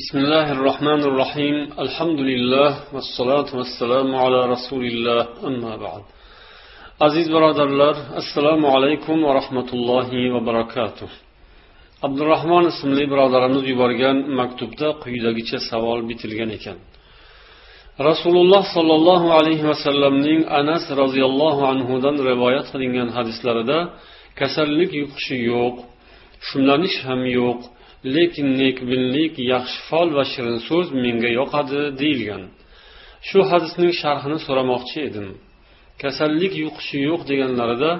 بسم الله الرحمن الرحيم الحمد لله والصلاة والسلام على رسول الله أما بعد aziz birodarlar assalomu alaykum va rahmatullohi va barakatuh abdurahmon ismli birodarimiz yuborgan maktubda quyidagicha savol bitilgan ekan rasululloh sollallohu alayhi vasallamning anas roziyallohu anhudan rivoyat qilingan hadislarida kasallik yuqishi yo'q shumlanish ham yo'q lekin nekbinlik yaxshi fol va shirin so'z menga yoqadi deyilgan. Shu hadisning sharhini so'ramoqchi edim. Kasallik yuqishi yo'q deganlarida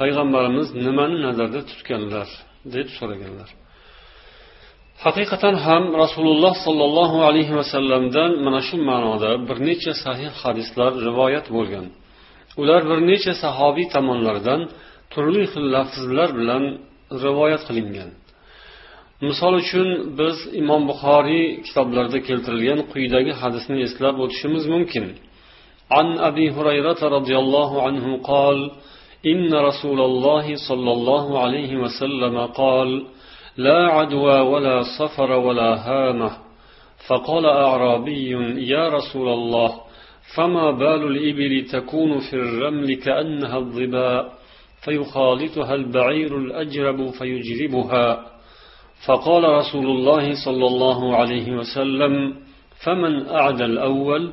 payg'ambarimiz nimani nazarda tutganlar? deb so'raganlar. Haqiqatan ham rasululloh sollallohu alayhi vasallamdan mana shu ma'noda bir necha sahih hadislar rivoyat bo'lgan. Ular bir necha sahobiy tomonlaridan turli xil lafzlar bilan rivoyat qilingan. Misol uchun biz imom buxoriy kitoblarida keltirilgan quyidagi hadisni eslab o'tishimiz mumkin. عن أبي هريرة رضي الله عنه قال إن رسول الله صلى الله عليه وسلم قال لا عدوى ولا صفر ولا هامة فقال أعرابي يا رسول الله فما بال الإبل تكون في الرمل كأنها الظباء فيخالطها البعير الأجرب فيجربها فقال رسول الله صلى الله عليه وسلم فمن أعدى الأول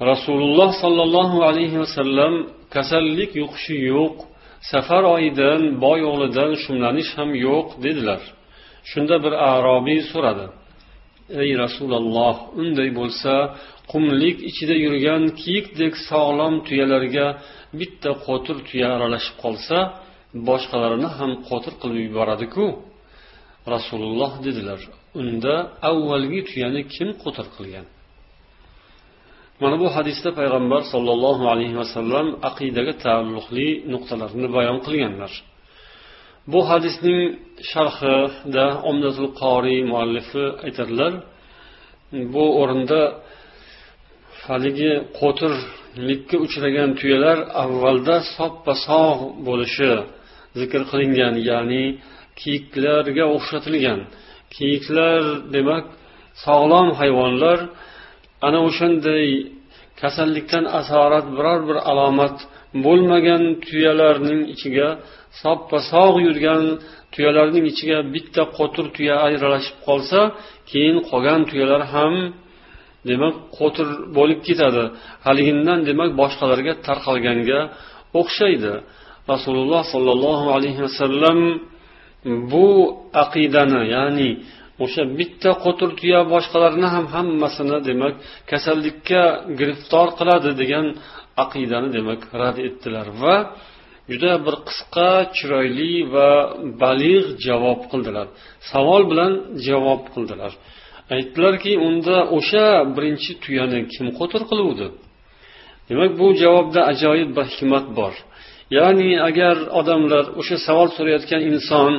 rasululloh sollallohu alayhi vasallam kasallik yuqishi yo'q safar oyidan boy o'g'lidan shumlanish ham yo'q dedilar shunda bir arobiy so'radi ey rasululloh unday bo'lsa qumlik ichida yurgan kiyikdek sog'lom tuyalarga bitta qo'tir tuya aralashib qolsa boshqalarini ham qo'tir qilib yuboradiku Rasululloh dedilar. Unda avvalgi tuyani kim qo'tir qilgan? Mana bu hadisda payg'ambar sollallohu alayhi vasallam aqidaga taalluqli nuqtalarni bayon qilganlar. Bu hadisning sharhida omdatul qoriy muallifi aytadilar bu o'rinda haligi qo'tirlikka uchragan tuyalar avvalda soppa sog' bo'lishi zikr qilingan ya'ni kiyiklarga o'xshatilgan. Kiyiklar demak sog'lom hayvonlar. Ana o'shanday kasallikdan asorat biror bir alomat bo'lmagan tuyalarning ichiga soppa sog' yurgan tuyalarning ichiga bitta qo'tir tuya ajralashib qolsa keyin qolgan tuyalar ham demak qo'tir bo'lib ketadi. Haligindan demak boshqalarga tarqalganga o'xshaydi. Rasululloh sollallohu alayhi vasallam bu aqidani ya'ni o'sha bitta qo'tir tuya boshqalarni ham hammasini demak kasallikka giriftor qiladi degan aqidani demak rad etdilar va juda bir qisqa chiroyli va balig' javob qildilar. Savol bilan javob qildilar. Aytdilarki unda o'sha birinchi tuyani kim qo'tir qiluvdi? Demak bu javobda ajoyib bir hikmat bor. Ya'ni agar odamlar o'sha savol so'rayotgan inson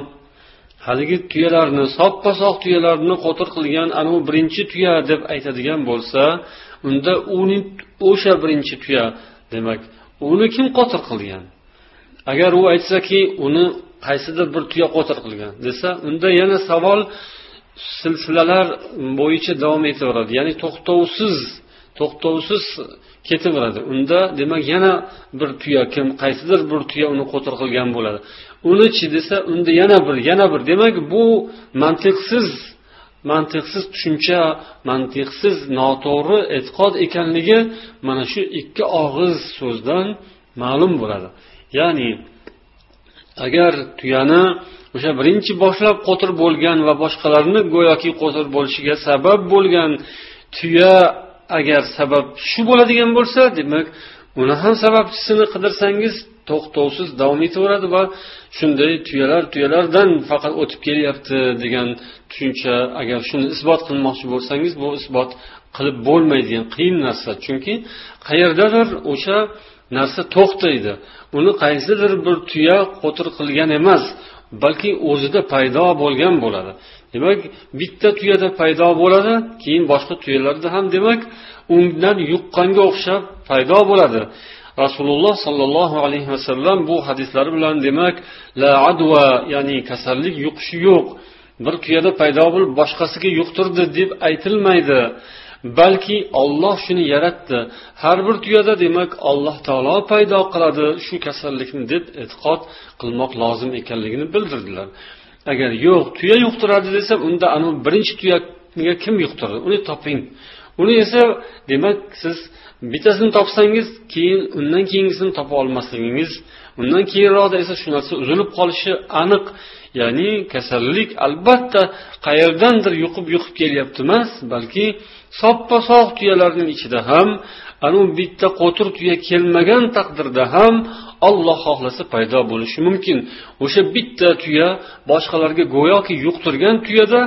haligi tuyalarni soppa sog' tuyalarni qo'tir qilgan anavi birinchi tuya deb aytadigan bo'lsa unda uni o'sha birinchi tuya demak uni kim qo'tir qilgan? Agar u aytsaki uni qaysidir bir tuya qo'tir qilgan desa unda yana savol silsilalar bo'yicha davom etaveradi. Ya'ni to'xtovsiz to'xtovsiz ketaveradi. Unda demak yana bir tuya kim qaysidir bir tuya uni qo'tir qilgan bo'ladi. Unichi desa unda yana bir yana bir. Demak bu mantiqsiz mantiqsiz tushuncha mantiqsiz noto'g'ri e'tiqod ekanligi mana shu ikki og'iz so'zdan ma'lum bo'ladi. Ya'ni agar tuyani o'sha birinchi boshlab qo'tir bo'lgan va boshqalarni go'yoki qo'tir bo'lishiga sabab bo'lgan tuya agar sabab shu bo'ladigan bo'lsa demak uni ham sababchisini qidirsangiz to'xtovsiz davom etaveradi va shunday tuyalar tuyalardan faqat o'tib kelyapti degan tushuncha agar shuni isbot qilmoqchi bo'lsangiz bu isbot qilib bo'lmaydigan qiyin narsa. Chunki qayerdadir o'sha narsa to'xtaydi. Uni qaysidir bir tuya qo'tir qilgan emas. Balki o'zida paydo bo'lgan bo'ladi. Demak bitta tuyada paydo bo'ladi keyin boshqa tuyalarda ham demak undan yuqqanga o'xshab paydo bo'ladi. Rasululloh sollallohu alayhi vasallam bu hadislari bilan demak la adva ya'ni kasallik yuqishi yo'q. Bir tuyada paydo bo'lib boshqasiga yuqtirdi deb aytilmaydi. Balki olloh shuni yaratdi. Har bir tuyada demak alloh taolo paydo qiladi shu kasallikni deb e'tiqod qilmoq lozim ekanligini bildirdilar. Agar yo'q tuya yuqtiradi desa unda anavi birinchi tuyaga kim yuqtirdi uni toping. Uni esa demak siz bittasini topsangiz keyin undan keyingisini topa olmasligingiz undan keyinroqda esa shu narsa uzilib qolishi aniq. Ya'ni kasallik albatta qayerdandir yuqib yuqib kelyapti emas balki soppa sog' tuyalarning ichida ham anavi bitta qo'tir tuya kelmagan taqdirda ham olloh xohlasa paydo bo'lishi mumkin. O'sha bitta tuya boshqalarga go'yoki yuqtirgan tuyada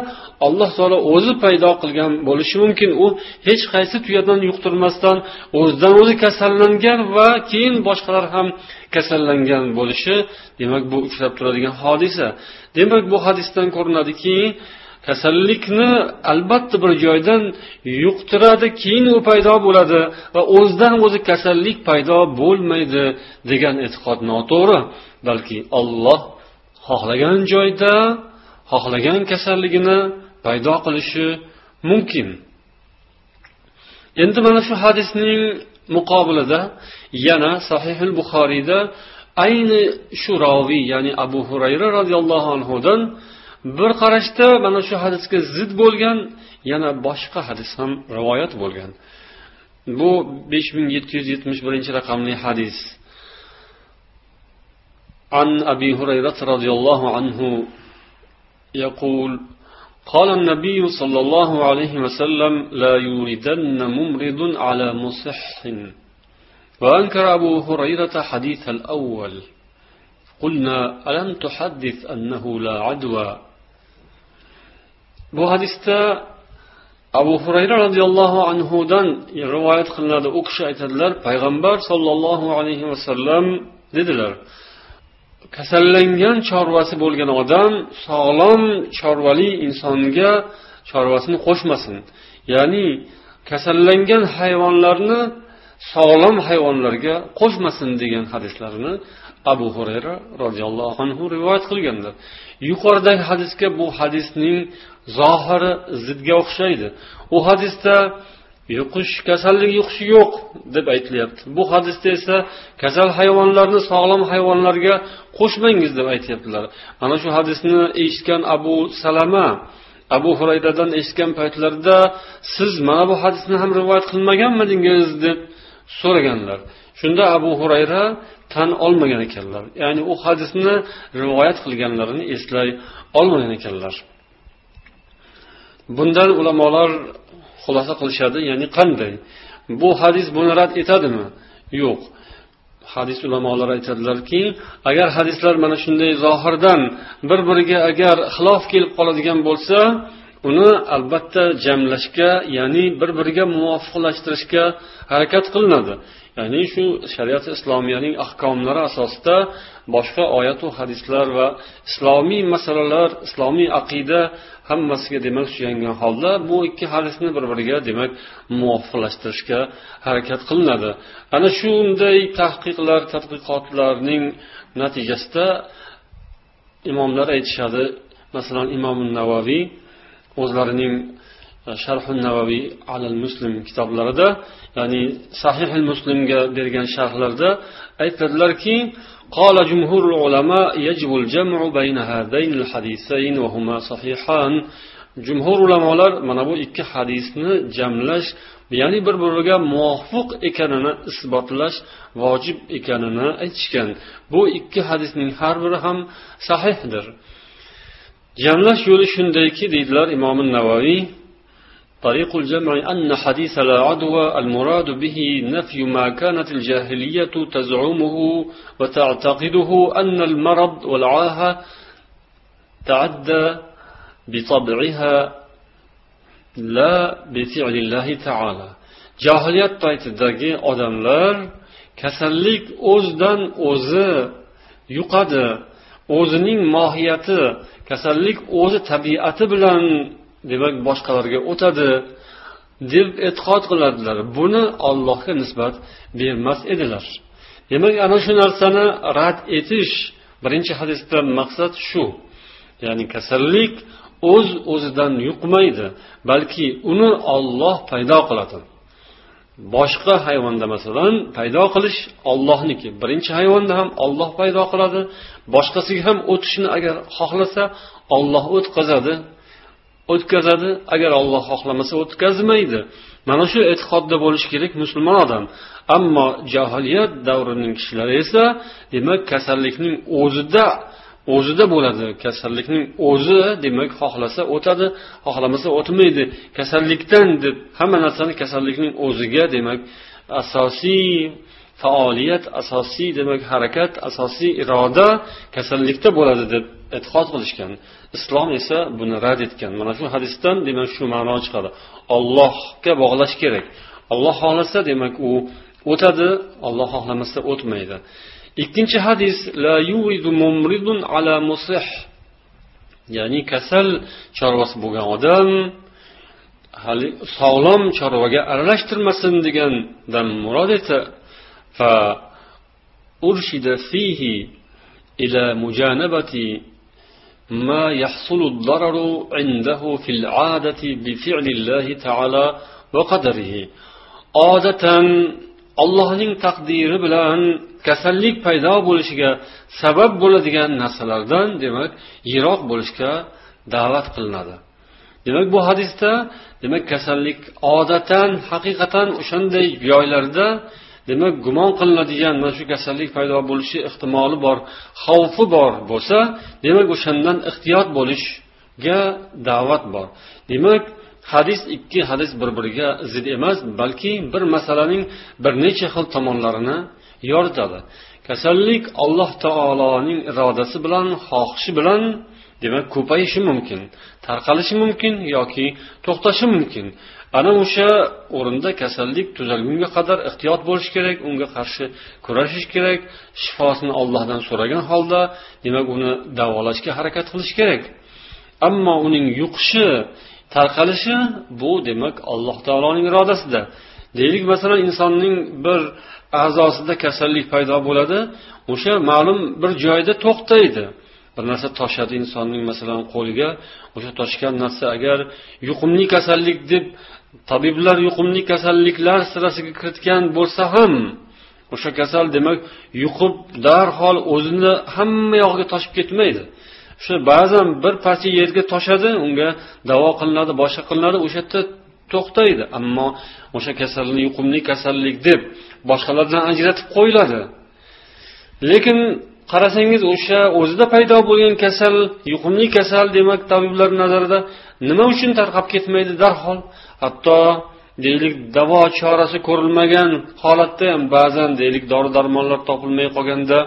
alloh taolo o'zi paydo qilgan bo'lishi mumkin. U hech qaysi tuyadan yuqtirmasdan o'zidan o'zi kasallangan va keyin boshqalar ham kasallangan bo'lishi demak bu uchrab turadigan hodisa. Demak bu hadisdan ko'rinadiki kasallikni albatta bir joydan yuqtiradi keyin u paydo bo'ladi va o'zidan o'zi kasallik paydo bo'lmaydi degan e'tiqod noto'g'ri. Balki olloh xohlagan joyda xohlagan kasalligini paydo qilishi mumkin. Endi mana shu hadisning muqobilida yana sahihil buxoriyda ayni shu roviy ya'ni abu hurayra roziyallohu anhudan bir qarashda mana shu hadisga zid bo'lgan yana boshqa hadis ham rivoyat bo'lgan bu besh ming yetti yuz yetmish birinchi raqamli hadis عن أبي هريرة رضي الله عنه يقول قال النبي صلى الله عليه وسلم لا يوردن ممرض على مصح وأنكر أبو هريرة حديث الأول قلنا ألم تحدث أنه لا عدوى bu hadisda abu hurayra roziyallohu anhudan rivoyat qilinadi. U kishi aytadilar payg'ambar sollallohu alayhi vasallam dedilar kasallangan chorvasi bo'lgan odam sog'lom chorvali insonga chorvasini qo'shmasin. Ya'ni kasallangan hayvonlarni sog'lom hayvonlarga qo'shmasin degan hadislarni abu hurayra roziyallohu anhu rivoyat qilganlar yuqoridagi hadisga bu hadisning zohiri zidga o'xshaydi. U hadisda yuqish kasallik yuqishi yo'q deb aytilyapti. Bu hadisda esa kasal hayvonlarni sog'lom hayvonlarga qo'shmangiz deb aytyaptilar mana shu hadisni eshitgan abu salama abu hurayradan eshitgan paytlarida siz mana bu hadisni ham rivoyat qilmaganmidingiz? deb so'raganlar. Shunda abu hurayra tan olmagan ekanlar. Ya'ni u hadisni rivoyat qilganlarini eslay olmagan ekanlar. Bundan ulamolar xulosa qilishadi ya'ni qanday? Bu hadis buni rad etadimi? Yo'q. Hadis ulamolari aytadilarki agar hadislar mana shunday zohirdan bir biriga agar xilof kelib qoladigan bo'lsa uni albatta jamlashga ya'ni bir biriga muvofiqlashtirishga harakat qilinadi. Ya'ni shu shariat islomiyaning ahkomlari asosida boshqa oyatu hadislar va islomiy masalalar islomiy aqida hammasiga demak suyangan holda bu ikki hadisni bir biriga demak muvofiqlashtirishga harakat qilinadi. Ana shunday tahqiqlar tadqiqotlarning natijasida imomlar aytishadi. Masalan imom navaviy o'zlarining sharhi navaviy alal muslim kitoblarida ya'ni sahih muslimga bergan sharhlarda aytadilarki قال جمهور العلماء يجب الجمع بين هذين الحديثين وهما صحيحان jumhur ulamolar mana bu ikki hadisni jamlash ya'ni bir biriga muvofiq ekanini isbotlash vojib ekanini aytishgan bu ikki hadisning har biri ham sahihdir jamlash yo'li shundayki deydilar imom navoiy طريق الجمع أن حديث لا عدوى المراد به نفي ما كانت الجاهلية تزعمه وتعتقده أن المرض والعاهة تعدى بطبعها لا بفعل الله تعالى. جاهلية paytidagi odamlar kasallik o'zidan o'zi yuqadi o'zining mohiyati kasallik o'zi tabiati bilan demak boshqalarga o'tadi deb e'tiqod qiladilar. Buni ollohga nisbat bermas edilar. Demak ana shu narsani rad etish birinchi hadisdan maqsad shu. Ya'ni kasallik o'z o'zidan yuqmaydi balki uni olloh paydo qiladi. Boshqa hayvonda masalan paydo qilish ollohniki birinchi hayvonda ham olloh paydo qiladi boshqasiga ham o'tishni agar xohlasa olloh o'tkazadi o'tkazadi. Agar olloh xohlamasa o'tkazmaydi. Mana shu e'tiqodda bo'lishi kerak musulmon odam. Ammo jahiliyat davrining kishilari esa demak kasallikning o'zida o'zida bo'ladi. Kasallikning o'zi demak xohlasa o'tadi xohlamasa o'tmaydi. Kasallikdan deb hamma narsani kasallikning o'ziga demak asosiy faoliyat asosiy demak harakat asosiy iroda kasallikda bo'ladi deb e'tiqod qilishgan. Islom esa buni rad etgan. Mana shu hadisdan demak shu ma'no chiqadi. Ollohga bog'lash kerak. Olloh xohlasa demak u o'tadi olloh xohlamasa o'tmaydi. Ikkinchi hadis la mumridun ala musih. Ya'ni kasal chorvasi bo'lgan odam hali sog'lom chorvaga aralashtirmasin degandan murod esa فأرشد فيه إلى مجانبة ما يحصل الضرر عنده في العادة بفعل الله تعالى وقدره عادة allohning taqdiri bilan kasallik paydo bo'lishiga sabab bo'ladigan narsalardan demak yiroq bo'lishga da'vat qilinadi demak bu hadisda demak kasallik odatan haqiqatan o'shanday joylarda demak gumon qilinadigan mana shu kasallik paydo bo'lishi ehtimoli bor xavfi bor bo'lsa demak o'shandan ehtiyot bo'lishga da'vat bor. Demak hadis ikki hadis bir biriga zid emas balki bir masalaning bir necha xil tomonlarini yoritadi. Kasallik alloh taoloning irodasi bilan xohishi bilan demak ko'payishi mumkin tarqalishi mumkin yoki to'xtashi mumkin. Ana o'sha o'rinda kasallik tuzalgunga qadar ehtiyot bo'lish kerak unga qarshi kurashish kerak shifosini ollohdan so'ragan holda demak uni davolashga harakat qilish kerak. Ammo uning yuqishi tarqalishi bu demak alloh taoloning irodasida. Deylik masalan insonning bir a'zosida kasallik paydo bo'ladi o'sha ma'lum bir joyda to'xtaydi. Bir narsa toshadi insonning masalan qo'liga o'sha toshgan narsa agar yuqumli kasallik deb tabiblar yuqumli kasalliklar sirasiga kiritgan bo'lsa ham o'sha kasal demak yuqib darhol o'zini hamma yog'iga toshib ketmaydi. Shu ba'zan bir parcha yerga toshadi unga davo qilinadi boshqa qilinadi o'sha yerda to'xtaydi. Ammo o'sha kasalni yuqumli kasallik deb boshqalardan ajratib qo'yiladi. Lekin qarasangiz o'sha o'zida paydo bo'lgan kasal yuqumli kasal demak tabiblar nazarida nima uchun tarqab ketmaydi darhol? Hatto deylik davo chorasi ko'rilmagan holatda ham ba'zan deylik dori darmonlar topilmay qolganda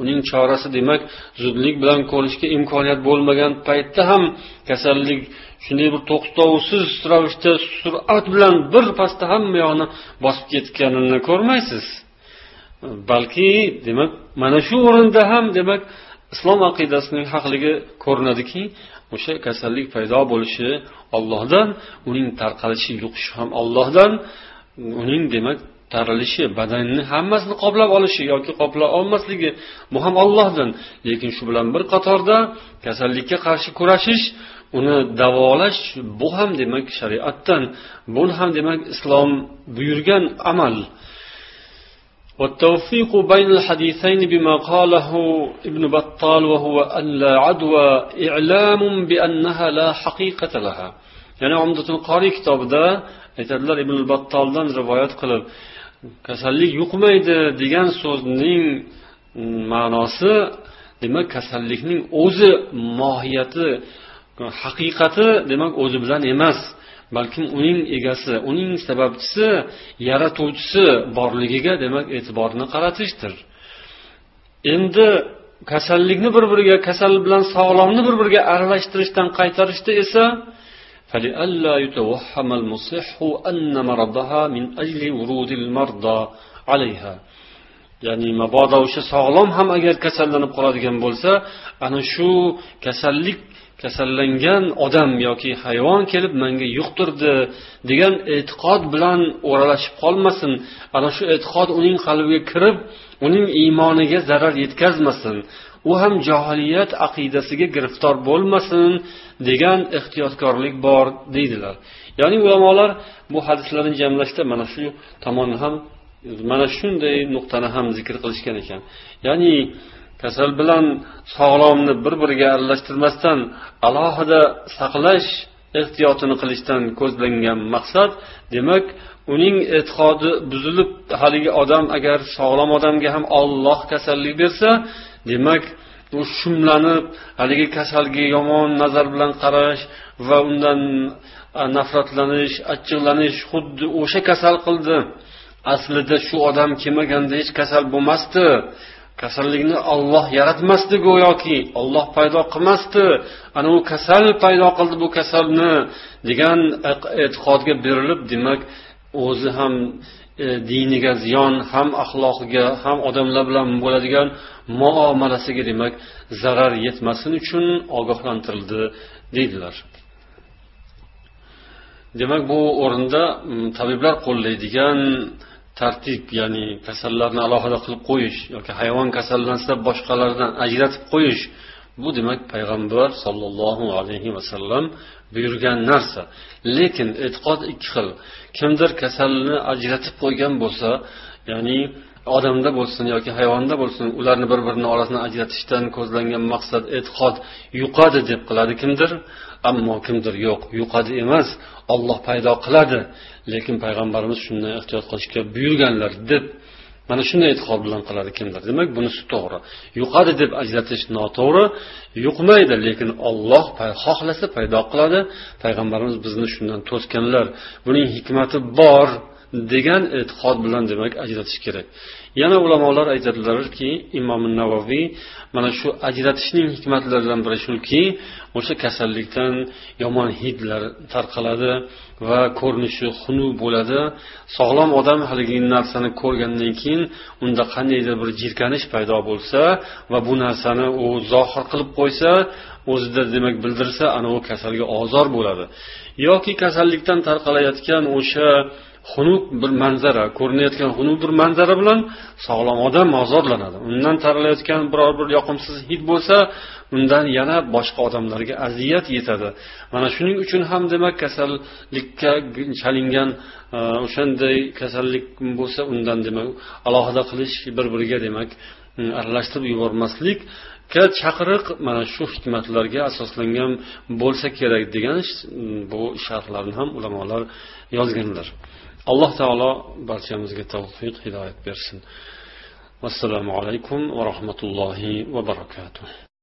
uning chorasi demak zudlik bilan ko'rishga imkoniyat bo'lmagan paytda ham kasallik shunday bir to'xtovsiz ravishda surat bilan bir pasda hamma yoqni bosib ketganini ko'rmaysiz. Balki demak mana shu o'rinda ham demak islom aqidasining haqligi ko'rinadiki o'sha kasallik paydo bo'lishi ollohdan uning tarqalishi yuqishi ham ollohdan uning demak taralishi badanni hammasini qoplab olishi yoki qoplab olmasligi bu ham ollohdan lekin shu bilan bir qatorda kasallikka qarshi kurashish uni davolash bu ham demak shariatdan bu ham demak islom buyurgan amal. والتوفيق بين الحديثين بما قاله ابن بطال وهو أن لا عدوى إعلام بأنها لا حقيقة لها يعني عمدة القاري كتابda aytadilar ibn battoldan rivoyat qilib kasallik yuqmaydi degan so'zning ma'nosi demak kasallikning o'zi mohiyati haqiqati demak o'zi bilan emas balkim uning egasi uning sababchisi yaratuvchisi borligiga demak e'tiborni qaratishdir endi kasallikni bir biriga kasal bilan sog'lomni bir biriga aralashtirishdan qaytarishda esa فلئلا يتوهم المصح أن مرضها من أجل ورود المرضى عليها ya'ni mabodo o'sha sog'lom ham agar kasallanib qoladigan bo'lsa ana shu kasallik kasallangan odam yoki hayvon kelib menga yuqtirdi degan e'tiqod bilan o'ralashib qolmasin. Ana shu e'tiqod uning qalbiga kirib uning iymoniga zarar yetkazmasin. U ham johiliyat aqidasiga giriftor bo'lmasin degan ehtiyotkorlik bor deydilar. Ya'ni ulamolar bu hadislarni jamlashda mana shu tomonni ham mana shunday nuqtani ham zikr qilishgan ekan. Ya'ni kasal bilan sog'lomni bir biriga aralashtirmasdan alohida saqlash ehtiyotini qilishdan ko'zlangan maqsad demak uning e'tiqodi buzilib haligi odam agar sog'lom odamga ham olloh kasallik bersa demak u shumlanib haligi kasalga yomon nazar bilan qarash va undan nafratlanish achchiqlanish xuddi o'sha kasal qildi. Aslida shu odam kelmaganda hech kasal bo'lmasdi. Kasallikni olloh yaratmasdi go'yoki olloh paydo qilmasdi. Ana u kasal paydo qildi bu kasalni degan e'tiqodga berilib demak o'zi ham e, diniga ziyon ham axloqiga ham odamlar bilan bo'ladigan muomalasiga demak zarar yetmasin uchun ogohlantirildi deydilar. Demak bu o'rinda tabiblar qo'llaydigan tartib ya'ni kasallarni alohida qilib qo'yish yoki hayvon kasallansa boshqalardan ajratib qo'yish bu demak payg'ambar sollallohu alayhi vasallam buyurgan narsa. Lekin e'tiqod ikki xil. Kimdir kasalni ajratib qo'ygan bo'lsa ya'ni odamda bo'lsin yoki hayvonda bo'lsin ularni bir birini orasini ajratishdan ko'zlangan maqsad e'tiqod yuqadi deb qiladi kimdir. Ammo kimdir yo'q yuqadi emas olloh paydo qiladi. Lekin payg'ambarimiz shundan ehtiyot qilishga buyurganlar deb mana shunday e'tiqod bilan qiladi kimdir. Demak bunisi to'g'ri. Yuqadi deb ajratish noto'g'ri yuqmaydi lekin olloh xohlasa paydo qiladi. Payg'ambarimiz bizni shundan to'sganlar. Buning hikmati bor. Degan e'tiqod bilan demak ajratish kerak. Yana ulamolar aytadilarki imom navoiy mana shu ajratishning hikmatlaridan biri shuki o'sha kasallikdan yomon hidlar tarqaladi va ko'rinishi xunuk bo'ladi. Sog'lom odam haligi narsani ko'rgandan keyin unda qandaydir bir jirkanish paydo bo'lsa va bu narsani u zohir qilib qo'ysa o'zida demak bildirsa ana u kasalga ozor bo'ladi. Yoki kasallikdan tarqalayotgan o'sha xunuk bir manzara ko'rinayotgan xunuk bir manzara bilan sog'lom odam ozorlanadi undan taralayotgan biror bir yoqimsiz hid bo'lsa undan yana boshqa odamlarga aziyat yetadi. Mana shuning uchun ham demak kasallikka chalingan e, o'shanday kasallik bo'lsa undan demak alohida qilish bir biriga demak e, aralashtirib yubormaslik chaqiriq mana shu hikmatlarga asoslangan bo'lsa kerak degan e, bu sharhlarni ham ulamolar yozganlar. Alloh taolo barchamizga tavfiq hidoyat bersin. Assalomu alaykum va rahmatullohi va barakatuh.